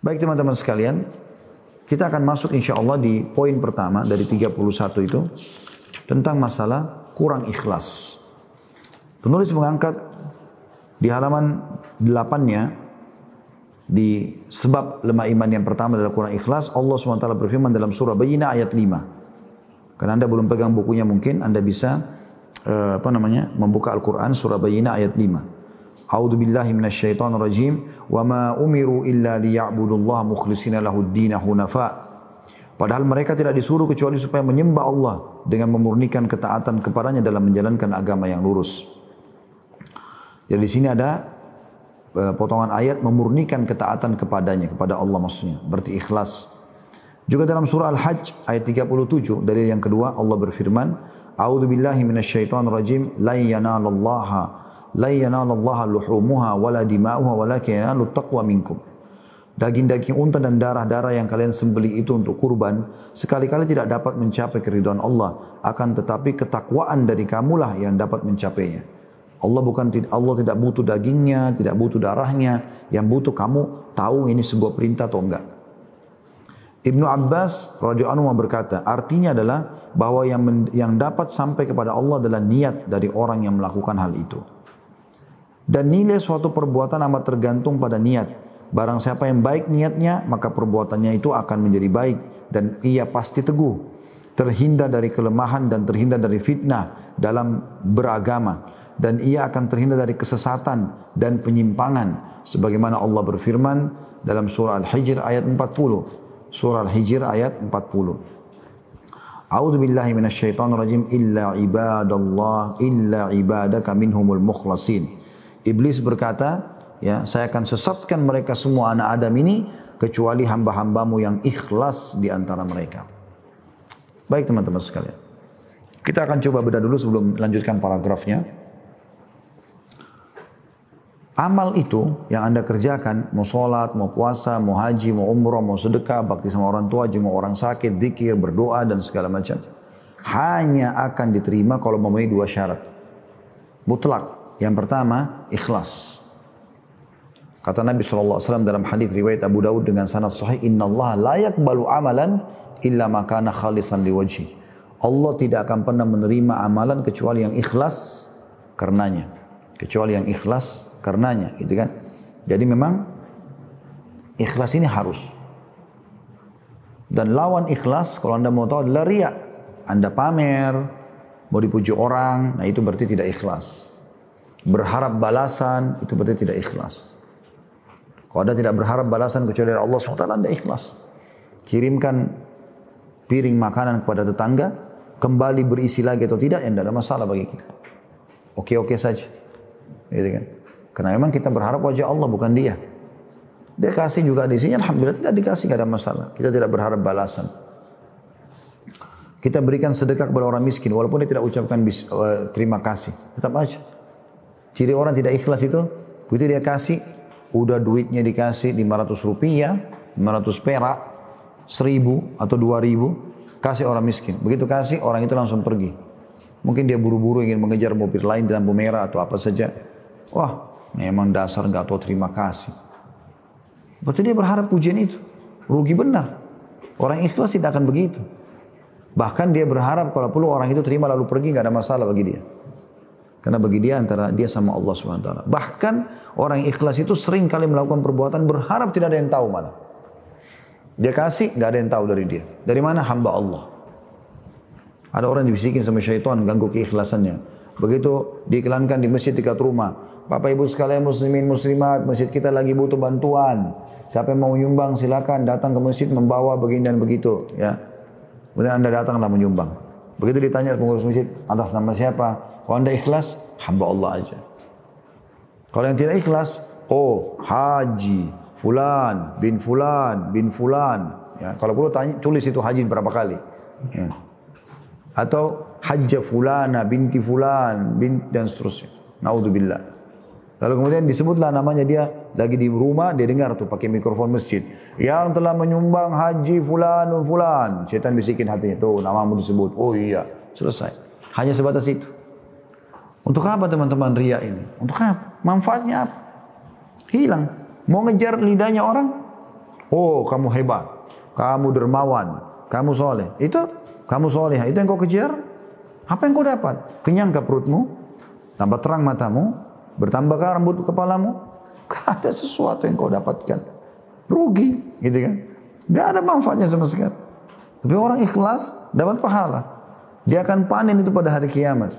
Baik teman-teman sekalian, kita akan masuk insya Allah di poin pertama dari 31 itu tentang masalah kurang ikhlas. Penulis mengangkat di halaman 8-nya di sebab lemah iman yang pertama adalah kurang ikhlas, Allah SWT berfirman dalam surah Bayyinah ayat 5. Karena Anda belum pegang bukunya mungkin Anda bisa uh, apa namanya membuka Al-Qur'an surah Bayyinah ayat 5. A'udzu billahi minasyaitonir rajim wa ma umiru illa liya'budullaha mukhlishina lahud din hunafa. Padahal mereka tidak disuruh kecuali supaya menyembah Allah dengan memurnikan ketaatan kepadanya dalam menjalankan agama yang lurus. Jadi di sini ada uh, potongan ayat memurnikan ketaatan kepadanya kepada Allah maksudnya, berarti ikhlas. Juga dalam surah Al-Hajj ayat 37 dari yang kedua Allah berfirman, A'udzu billahi minasyaitonir rajim, la yanalallaha la yanalallaha luhumuha wala minkum. Daging-daging unta dan darah-darah yang kalian sembeli itu untuk kurban sekali-kali tidak dapat mencapai keridhaan Allah, akan tetapi ketakwaan dari kamulah yang dapat mencapainya. Allah bukan Allah tidak butuh dagingnya, tidak butuh darahnya, yang butuh kamu tahu ini sebuah perintah atau enggak. Ibnu Abbas radhiyallahu anhu berkata, artinya adalah bahwa yang yang dapat sampai kepada Allah adalah niat dari orang yang melakukan hal itu. Dan nilai suatu perbuatan amat tergantung pada niat. Barang siapa yang baik niatnya, maka perbuatannya itu akan menjadi baik. Dan ia pasti teguh. Terhindar dari kelemahan dan terhindar dari fitnah dalam beragama. Dan ia akan terhindar dari kesesatan dan penyimpangan. Sebagaimana Allah berfirman dalam surah Al-Hijr ayat 40. Surah Al-Hijr ayat 40. A'udzu billahi minasyaitonir rajim illa ibadallah illa ibadaka minhumul mukhlasin. Iblis berkata, ya, saya akan sesatkan mereka semua anak Adam ini kecuali hamba-hambamu yang ikhlas di antara mereka. Baik teman-teman sekalian. Kita akan coba beda dulu sebelum lanjutkan paragrafnya. Amal itu yang anda kerjakan, mau sholat, mau puasa, mau haji, mau umroh, mau sedekah, bakti sama orang tua, jenguk orang sakit, dikir, berdoa dan segala macam. Hanya akan diterima kalau memenuhi dua syarat. Mutlak. Yang pertama, ikhlas. Kata Nabi SAW dalam hadis riwayat Abu Dawud dengan sanad sahih, Inna Allah layak balu amalan illa makana khalisan liwajhi. Allah tidak akan pernah menerima amalan kecuali yang ikhlas karenanya. Kecuali yang ikhlas karenanya, gitu kan. Jadi memang ikhlas ini harus. Dan lawan ikhlas, kalau anda mau tahu adalah riak. Anda pamer, mau dipuji orang, nah itu berarti tidak ikhlas berharap balasan itu berarti tidak ikhlas. Kalau anda tidak berharap balasan kecuali dari Allah SWT, anda ikhlas. Kirimkan piring makanan kepada tetangga, kembali berisi lagi atau tidak, ya tidak ada masalah bagi kita. Oke-oke saja. Gitu kan. Karena memang kita berharap wajah Allah, bukan dia. Dia kasih juga di sini, Alhamdulillah tidak dikasih, tidak ada masalah. Kita tidak berharap balasan. Kita berikan sedekah kepada orang miskin, walaupun dia tidak ucapkan uh, terima kasih. Tetap aja. Ciri orang tidak ikhlas itu, begitu dia kasih, udah duitnya dikasih 500 rupiah, 500 perak, 1000 atau 2000, kasih orang miskin. Begitu kasih, orang itu langsung pergi. Mungkin dia buru-buru ingin mengejar mobil lain di lampu merah atau apa saja. Wah, memang dasar nggak tahu terima kasih. Berarti dia berharap pujian itu. Rugi benar. Orang ikhlas tidak akan begitu. Bahkan dia berharap kalau perlu orang itu terima lalu pergi nggak ada masalah bagi dia. Karena bagi dia antara dia sama Allah SWT. Bahkan orang ikhlas itu sering kali melakukan perbuatan berharap tidak ada yang tahu mana. Dia kasih, nggak ada yang tahu dari dia. Dari mana? Hamba Allah. Ada orang dibisikin sama syaitan, ganggu keikhlasannya. Begitu diiklankan di masjid dekat rumah. Bapak ibu sekalian muslimin muslimat, masjid kita lagi butuh bantuan. Siapa yang mau menyumbang silakan datang ke masjid membawa begini dan begitu. Ya. Kemudian anda datanglah menyumbang. Begitu ditanya pengurus masjid, atas nama siapa? Kalau anda ikhlas, hamba Allah aja. Kalau yang tidak ikhlas, oh haji fulan bin fulan bin fulan. Ya, kalau perlu tanya, tulis itu haji berapa kali. Ya. Atau hajja fulana binti fulan bin dan seterusnya. Naudzubillah. Lalu kemudian disebutlah namanya dia lagi di rumah dia dengar tuh pakai mikrofon masjid yang telah menyumbang haji fulan fulan. Setan bisikin hatinya tuh namamu disebut. Oh iya, selesai. Hanya sebatas itu. Untuk apa teman-teman ria ini? Untuk apa? Manfaatnya apa? Hilang. Mau ngejar lidahnya orang? Oh, kamu hebat. Kamu dermawan. Kamu soleh. Itu kamu soleh. Itu yang kau kejar. Apa yang kau dapat? Kenyang ke perutmu? Tambah terang matamu? Bertambah ke rambut kepalamu? Gak ada sesuatu yang kau dapatkan. Rugi. Gitu kan. Gak ada manfaatnya sama sekali. Tapi orang ikhlas dapat pahala. Dia akan panen itu pada hari kiamat.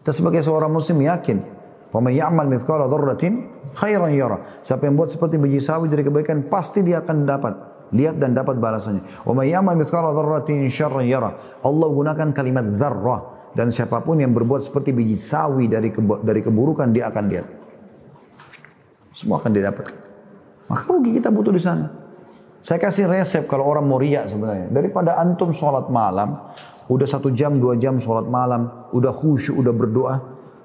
Kita sebagai seorang muslim yakin. Pemain ya'mal mithqala dzarratin khairan yara. Siapa yang buat seperti biji sawi dari kebaikan pasti dia akan dapat lihat dan dapat balasannya. Wa ya'mal mithqala dzarratin syarran yara. Allah gunakan kalimat dzarrah dan siapa pun yang berbuat seperti biji sawi dari dari keburukan dia akan lihat. Semua akan didapatkan. Maka rugi kita butuh di sana. Saya kasih resep kalau orang mau riak sebenarnya. Daripada antum sholat malam, udah satu jam, dua jam sholat malam, udah khusyuk, udah berdoa.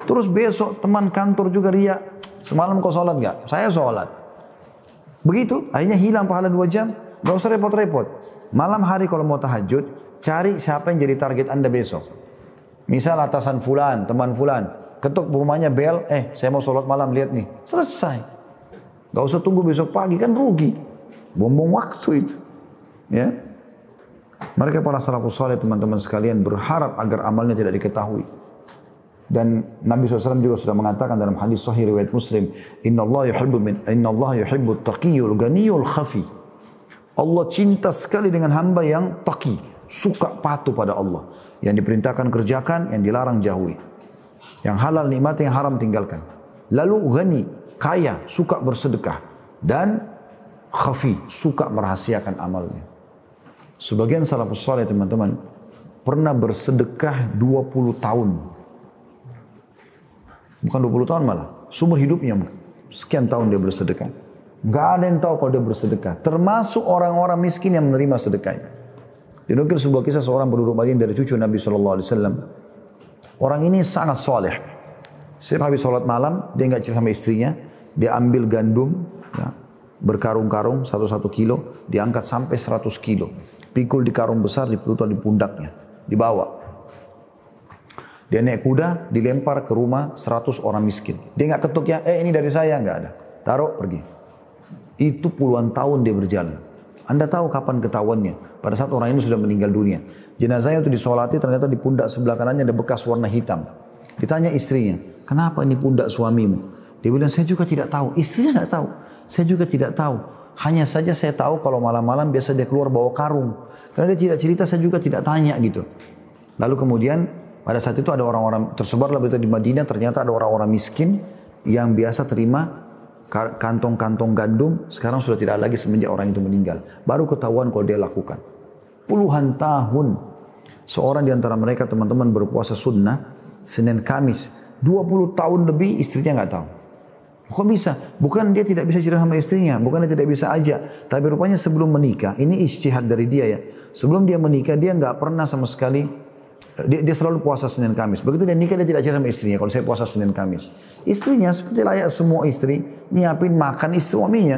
Terus besok teman kantor juga riak. Semalam kau sholat gak? Saya sholat. Begitu, akhirnya hilang pahala dua jam. Gak usah repot-repot. Malam hari kalau mau tahajud, cari siapa yang jadi target anda besok. Misal atasan fulan, teman fulan. Ketuk rumahnya bel, eh saya mau sholat malam, lihat nih. Selesai. Gak usah tunggu besok pagi, kan rugi. Bumbung waktu itu. Ya. Mereka para salafus saleh teman-teman sekalian berharap agar amalnya tidak diketahui. Dan Nabi SAW juga sudah mengatakan dalam hadis sahih riwayat Muslim, Inna Allah yuhibbu min Inna Allah yuhibbu taqiyul ganiyul khafi. Allah cinta sekali dengan hamba yang taqi, suka patuh pada Allah. Yang diperintahkan kerjakan, yang dilarang jauhi. Yang halal nikmat, yang haram tinggalkan. Lalu ghani, kaya, suka bersedekah. Dan khafi, suka merahasiakan amalnya. Sebagian salafus saleh teman-teman pernah bersedekah 20 tahun Bukan 20 tahun malah. Sumber hidupnya sekian tahun dia bersedekah. Gak ada yang tahu kalau dia bersedekah. Termasuk orang-orang miskin yang menerima sedekahnya. Dinukir sebuah kisah seorang penduduk Madinah dari cucu Nabi SAW. Orang ini sangat soleh. Setiap habis sholat malam, dia nggak cerita sama istrinya. Dia ambil gandum, ya, berkarung-karung satu-satu kilo, diangkat sampai 100 kilo. Pikul di karung besar, diputar di pundaknya. Dibawa. Dia naik kuda, dilempar ke rumah 100 orang miskin. Dia nggak ketuk ya, eh ini dari saya, nggak ada. Taruh, pergi. Itu puluhan tahun dia berjalan. Anda tahu kapan ketahuannya? Pada saat orang ini sudah meninggal dunia. Jenazahnya itu disolati, ternyata di pundak sebelah kanannya ada bekas warna hitam. Ditanya istrinya, kenapa ini pundak suamimu? Dia bilang, saya juga tidak tahu. Istrinya nggak tahu. Saya juga tidak tahu. Hanya saja saya tahu kalau malam-malam biasa dia keluar bawa karung. Karena dia tidak cerita, saya juga tidak tanya gitu. Lalu kemudian pada saat itu ada orang-orang tersebar lebih di Madinah ternyata ada orang-orang miskin yang biasa terima kantong-kantong gandum sekarang sudah tidak lagi semenjak orang itu meninggal. Baru ketahuan kalau dia lakukan. Puluhan tahun seorang di antara mereka teman-teman berpuasa sunnah Senin Kamis 20 tahun lebih istrinya nggak tahu. Kok bisa? Bukan dia tidak bisa cerita sama istrinya, bukan dia tidak bisa aja. Tapi rupanya sebelum menikah, ini ijtihad dari dia ya. Sebelum dia menikah, dia nggak pernah sama sekali dia, dia selalu puasa Senin Kamis. Begitu dia nikah dia tidak cerita sama istrinya kalau saya puasa Senin Kamis. Istrinya seperti layak semua istri nyiapin makan istri suaminya.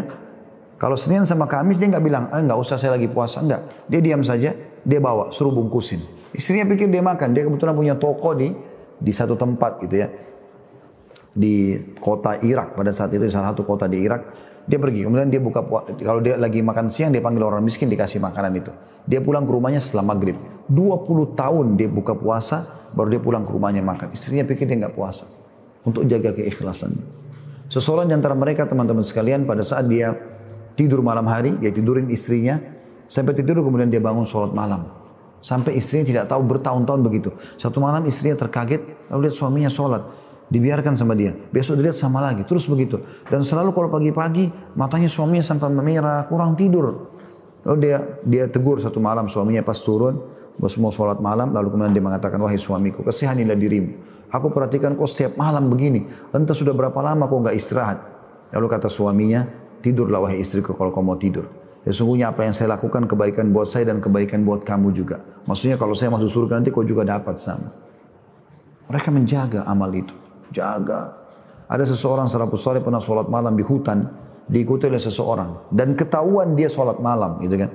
Kalau Senin sama Kamis dia nggak bilang, eh nggak usah saya lagi puasa, enggak. Dia diam saja, dia bawa, suruh bungkusin. Istrinya pikir dia makan, dia kebetulan punya toko di di satu tempat gitu ya. Di kota Irak pada saat itu di salah satu kota di Irak dia pergi, kemudian dia buka kalau dia lagi makan siang dia panggil orang miskin dikasih makanan itu. Dia pulang ke rumahnya setelah maghrib. 20 tahun dia buka puasa, baru dia pulang ke rumahnya makan. Istrinya pikir dia nggak puasa. Untuk jaga keikhlasan. Seseorang di antara mereka teman-teman sekalian pada saat dia tidur malam hari, dia tidurin istrinya. Sampai tidur kemudian dia bangun sholat malam. Sampai istrinya tidak tahu bertahun-tahun begitu. Satu malam istrinya terkaget, lalu lihat suaminya sholat dibiarkan sama dia. Besok dilihat sama lagi, terus begitu. Dan selalu kalau pagi-pagi matanya suaminya sampai memerah, kurang tidur. Lalu dia dia tegur satu malam suaminya pas turun, bos mau sholat malam, lalu kemudian dia mengatakan, wahai suamiku, kesihanilah dirimu. Aku perhatikan kau setiap malam begini. Entah sudah berapa lama kau nggak istirahat. Lalu kata suaminya, tidurlah wahai istriku kalau kau mau tidur. Sesungguhnya apa yang saya lakukan kebaikan buat saya dan kebaikan buat kamu juga. Maksudnya kalau saya masuk surga nanti kau juga dapat sama. Mereka menjaga amal itu. Jaga. Ada seseorang salafus saleh pernah sholat malam di hutan, diikuti oleh seseorang. Dan ketahuan dia sholat malam gitu kan.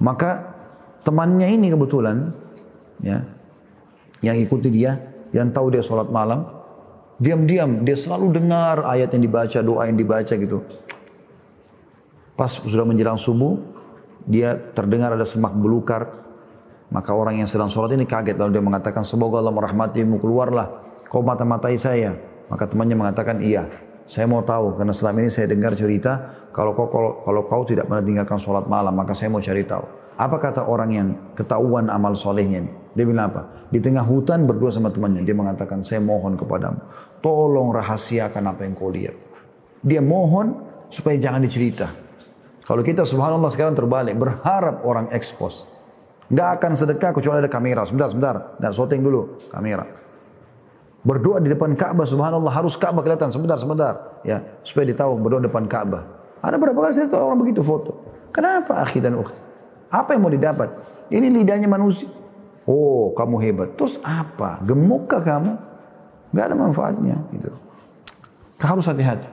Maka temannya ini kebetulan, ya, yang ikuti dia, yang tahu dia sholat malam, diam-diam dia selalu dengar ayat yang dibaca, doa yang dibaca gitu. Pas sudah menjelang subuh, dia terdengar ada semak belukar. Maka orang yang sedang sholat ini kaget lalu dia mengatakan semoga Allah merahmatimu keluarlah kau mata-matai saya. Maka temannya mengatakan iya. Saya mau tahu karena selama ini saya dengar cerita kalau kau kalau, kalau kau tidak pernah tinggalkan sholat malam maka saya mau cari tahu. Apa kata orang yang ketahuan amal solehnya ini? Dia bilang apa? Di tengah hutan berdua sama temannya. Dia mengatakan, saya mohon kepadamu. Tolong rahasiakan apa yang kau lihat. Dia mohon supaya jangan dicerita. Kalau kita subhanallah sekarang terbalik. Berharap orang ekspos. Nggak akan sedekah kecuali ada kamera. Sebentar, sebentar. Dan shooting dulu kamera. Berdoa di depan Ka'bah subhanallah harus Ka'bah kelihatan sebentar sebentar ya supaya ditahu berdoa depan Ka'bah. Ada berapa kali saya tahu orang begitu foto. Kenapa akhi dan ukhti? Apa yang mau didapat? Ini lidahnya manusia. Oh, kamu hebat. Terus apa? Gemukkah kamu? Gak ada manfaatnya gitu. Harus hati-hati.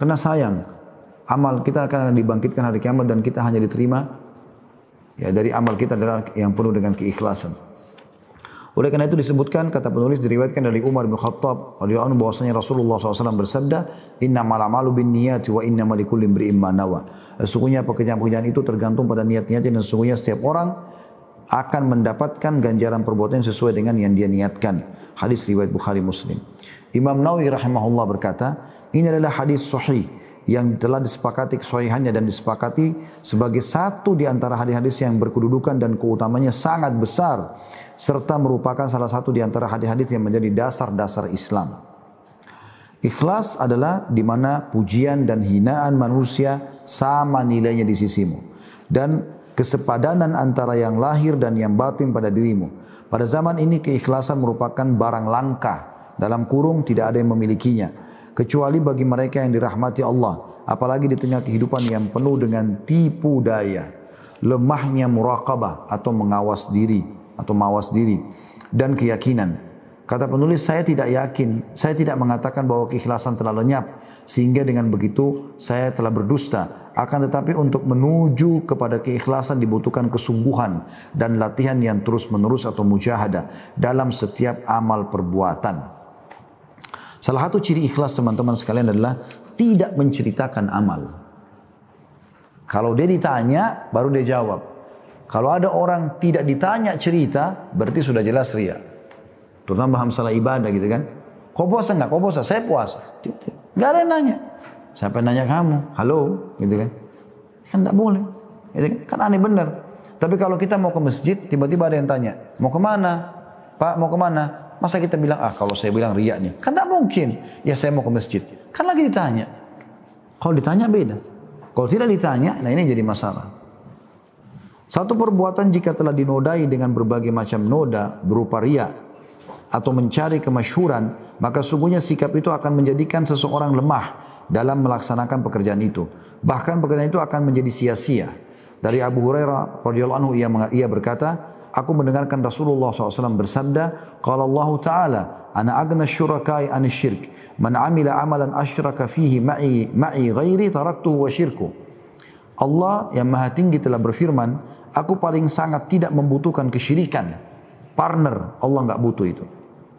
Karena sayang, amal kita akan dibangkitkan hari kiamat dan kita hanya diterima ya dari amal kita adalah yang penuh dengan keikhlasan. Oleh karena itu disebutkan kata penulis diriwayatkan dari Umar bin Khattab radhiyallahu anhu bahwasanya Rasulullah SAW bersabda, "Inna malamalu bin niyati wa inna malikulli imri'in ma nawa." Sesungguhnya pekerjaan-pekerjaan itu tergantung pada niat-niatnya dan sesungguhnya setiap orang akan mendapatkan ganjaran perbuatan sesuai dengan yang dia niatkan. Hadis riwayat Bukhari Muslim. Imam Nawawi rahimahullah berkata, ini adalah hadis sahih yang telah disepakati kesahihannya dan disepakati sebagai satu di antara hadis-hadis yang berkedudukan dan keutamanya sangat besar serta merupakan salah satu di antara hadis-hadis yang menjadi dasar-dasar Islam. Ikhlas adalah di mana pujian dan hinaan manusia sama nilainya di sisimu dan kesepadanan antara yang lahir dan yang batin pada dirimu. Pada zaman ini keikhlasan merupakan barang langka dalam kurung tidak ada yang memilikinya kecuali bagi mereka yang dirahmati Allah apalagi di tengah kehidupan yang penuh dengan tipu daya lemahnya muraqabah atau mengawas diri atau mawas diri dan keyakinan. Kata penulis, saya tidak yakin, saya tidak mengatakan bahwa keikhlasan telah lenyap, sehingga dengan begitu saya telah berdusta. Akan tetapi untuk menuju kepada keikhlasan dibutuhkan kesungguhan dan latihan yang terus menerus atau mujahadah dalam setiap amal perbuatan. Salah satu ciri ikhlas teman-teman sekalian adalah tidak menceritakan amal. Kalau dia ditanya, baru dia jawab. Kalau ada orang tidak ditanya cerita, berarti sudah jelas ria. Terutama paham salah ibadah gitu kan. Kau puasa enggak? Kau puasa? Saya puasa. Enggak ada yang nanya. Siapa yang nanya kamu? Halo, gitu kan. Kan enggak boleh. Gitu kan? kan aneh benar. Tapi kalau kita mau ke masjid, tiba-tiba ada yang tanya, mau ke mana? Pak, mau ke mana? Masa kita bilang, ah kalau saya bilang riak nih. Kan tidak mungkin. Ya saya mau ke masjid. Kan lagi ditanya. Kalau ditanya beda. Kalau tidak ditanya, nah ini jadi masalah. Satu perbuatan jika telah dinodai dengan berbagai macam noda berupa ria atau mencari kemasyhuran, maka sungguhnya sikap itu akan menjadikan seseorang lemah dalam melaksanakan pekerjaan itu. Bahkan pekerjaan itu akan menjadi sia-sia. Dari Abu Hurairah radhiyallahu anhu ia berkata, aku mendengarkan Rasulullah SAW bersabda, kalau Allah Ta'ala, ana agna syurakai an syirk, man amila amalan asyraka fihi ma'i ma'i ghairi taraktuhu wa syirku. Allah yang maha tinggi telah berfirman, Aku paling sangat tidak membutuhkan kesyirikan. Partner, Allah nggak butuh itu.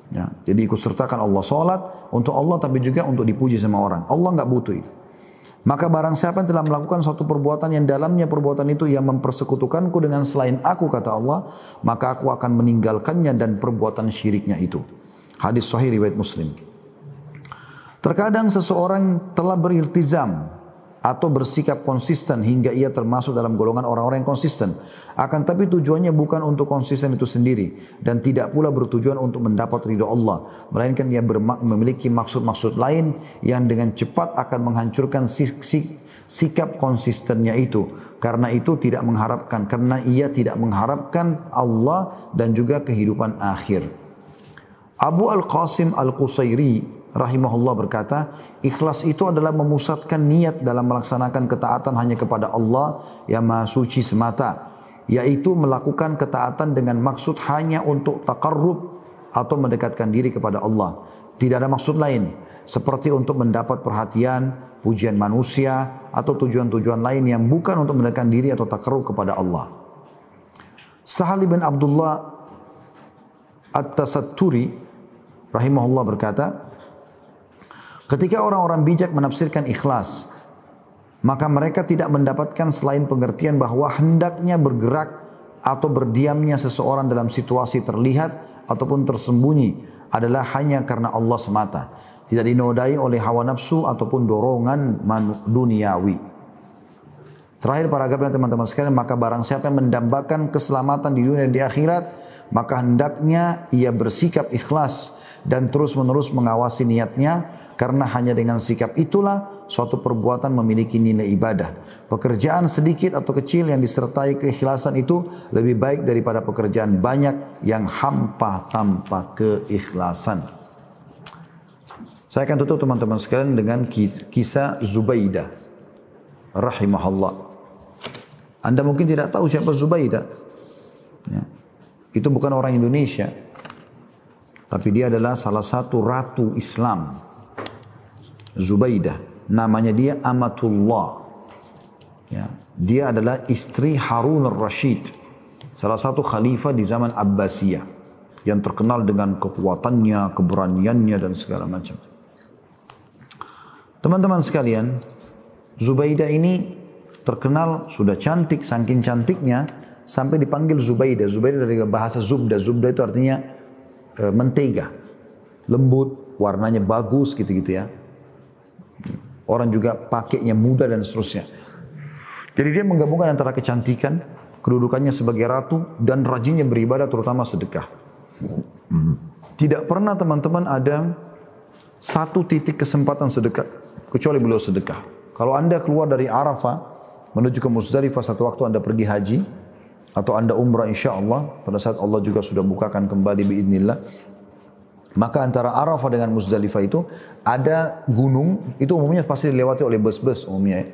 Ya, jadi ikut sertakan Allah sholat untuk Allah tapi juga untuk dipuji sama orang. Allah nggak butuh itu. Maka barang siapa yang telah melakukan suatu perbuatan yang dalamnya perbuatan itu yang mempersekutukanku dengan selain aku kata Allah, maka aku akan meninggalkannya dan perbuatan syiriknya itu. Hadis sahih riwayat Muslim. Terkadang seseorang telah beriltizam atau bersikap konsisten hingga ia termasuk dalam golongan orang-orang yang konsisten. Akan tapi tujuannya bukan untuk konsisten itu sendiri dan tidak pula bertujuan untuk mendapat ridho Allah, melainkan ia memiliki maksud-maksud lain yang dengan cepat akan menghancurkan sikap konsistennya itu. Karena itu tidak mengharapkan karena ia tidak mengharapkan Allah dan juga kehidupan akhir. Abu Al-Qasim Al-Qusairi rahimahullah berkata, ikhlas itu adalah memusatkan niat dalam melaksanakan ketaatan hanya kepada Allah yang maha suci semata, yaitu melakukan ketaatan dengan maksud hanya untuk takarrub atau mendekatkan diri kepada Allah. Tidak ada maksud lain, seperti untuk mendapat perhatian, pujian manusia, atau tujuan-tujuan lain yang bukan untuk mendekatkan diri atau takarrub kepada Allah. Sahal bin Abdullah At-Tasatturi rahimahullah berkata, Ketika orang-orang bijak menafsirkan ikhlas, maka mereka tidak mendapatkan selain pengertian bahwa hendaknya bergerak atau berdiamnya seseorang dalam situasi terlihat ataupun tersembunyi adalah hanya karena Allah semata. Tidak dinodai oleh hawa nafsu ataupun dorongan duniawi. Terakhir paragrafnya teman-teman sekalian, maka barang siapa yang mendambakan keselamatan di dunia dan di akhirat, maka hendaknya ia bersikap ikhlas dan terus-menerus mengawasi niatnya karena hanya dengan sikap itulah suatu perbuatan memiliki nilai ibadah. Pekerjaan sedikit atau kecil yang disertai keikhlasan itu lebih baik daripada pekerjaan banyak yang hampa tanpa keikhlasan. Saya akan tutup teman-teman sekalian dengan kisah Zubaidah rahimahullah. Anda mungkin tidak tahu siapa Zubaidah. Ya. Itu bukan orang Indonesia. Tapi dia adalah salah satu ratu Islam. Zubaidah. Namanya dia Amatullah. Ya. Dia adalah istri Harun al-Rashid. Salah satu khalifah di zaman Abbasiyah. Yang terkenal dengan kekuatannya, keberaniannya dan segala macam. Teman-teman sekalian, Zubaidah ini terkenal sudah cantik, saking cantiknya sampai dipanggil Zubaidah. Zubaidah dari bahasa Zubda. Zubda itu artinya e, mentega, lembut, warnanya bagus gitu-gitu ya. Orang juga pakainya mudah dan seterusnya. Jadi dia menggabungkan antara kecantikan, kedudukannya sebagai ratu, dan rajinnya beribadah terutama sedekah. Tidak pernah teman-teman ada satu titik kesempatan sedekah, kecuali beliau sedekah. Kalau anda keluar dari Arafah, menuju ke Muzdalifah satu waktu anda pergi haji, atau anda umrah insya Allah, pada saat Allah juga sudah bukakan kembali biidnillah, maka antara Arafah dengan Muzdalifah itu ada gunung, itu umumnya pasti dilewati oleh bus-bus umumnya. Ya.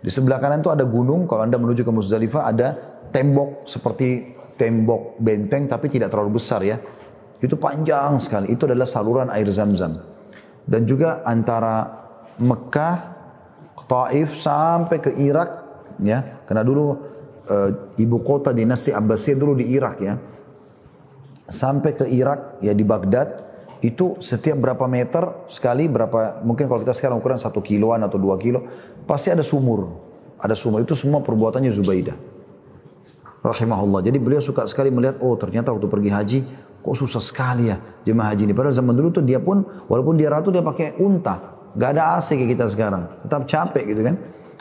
Di sebelah kanan itu ada gunung, kalau Anda menuju ke Muzdalifah ada tembok seperti tembok benteng tapi tidak terlalu besar ya. Itu panjang sekali, itu adalah saluran air zam-zam. Dan juga antara Mekah, Taif sampai ke Irak ya, karena dulu e, ibu kota dinasti Abbasiyah dulu di Irak ya. Sampai ke Irak ya di Baghdad itu setiap berapa meter sekali berapa mungkin kalau kita sekarang ukuran satu kiloan atau dua kilo pasti ada sumur. Ada sumur. Itu semua perbuatannya Zubaidah. Rahimahullah. Jadi beliau suka sekali melihat oh ternyata waktu pergi haji kok susah sekali ya jemaah haji ini. Padahal zaman dulu tuh dia pun walaupun dia ratu dia pakai unta. Nggak ada AC kayak kita sekarang. Tetap capek gitu kan.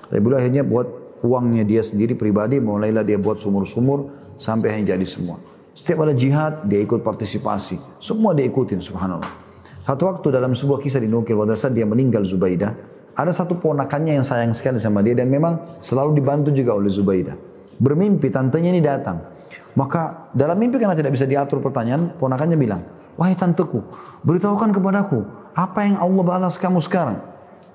Tapi beliau akhirnya buat uangnya dia sendiri pribadi mulailah dia buat sumur-sumur sampai yang jadi semua setiap ada jihad, dia ikut partisipasi. Semua dia ikutin, subhanallah. Satu waktu dalam sebuah kisah dinukil, pada saat dia meninggal Zubaidah, ada satu ponakannya yang sayang sekali sama dia dan memang selalu dibantu juga oleh Zubaidah. Bermimpi tantenya ini datang. Maka dalam mimpi karena tidak bisa diatur pertanyaan, ponakannya bilang, Wahai tanteku, beritahukan kepadaku, apa yang Allah balas kamu sekarang?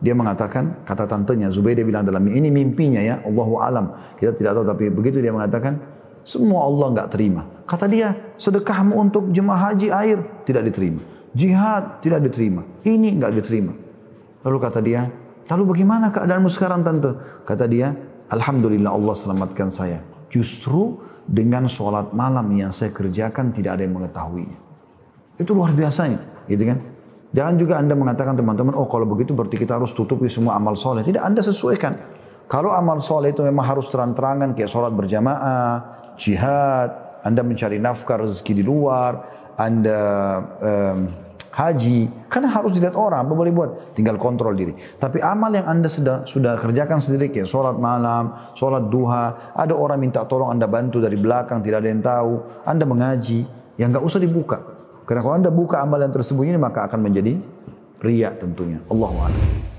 Dia mengatakan, kata tantenya, Zubaidah bilang dalam ini mimpinya ya, Allahu alam. Kita tidak tahu, tapi begitu dia mengatakan, semua Allah nggak terima. Kata dia, sedekahmu untuk jemaah haji air tidak diterima. Jihad tidak diterima. Ini nggak diterima. Lalu kata dia, lalu bagaimana keadaanmu sekarang tante? Kata dia, Alhamdulillah Allah selamatkan saya. Justru dengan sholat malam yang saya kerjakan tidak ada yang mengetahuinya. Itu luar biasanya, gitu kan? Jangan juga anda mengatakan teman-teman, oh kalau begitu berarti kita harus tutupi semua amal soleh. Tidak, anda sesuaikan. Kalau amal soleh itu memang harus terang-terangan kayak sholat berjamaah, jihad, Anda mencari nafkah rezeki di luar, Anda um, haji, karena harus dilihat orang, apa boleh buat? Tinggal kontrol diri. Tapi amal yang Anda sudah sudah kerjakan sendiri, kayak sholat malam, sholat duha, ada orang minta tolong Anda bantu dari belakang, tidak ada yang tahu, Anda mengaji, yang nggak usah dibuka. Karena kalau Anda buka amal yang tersembunyi ini, maka akan menjadi riak tentunya. Allahu.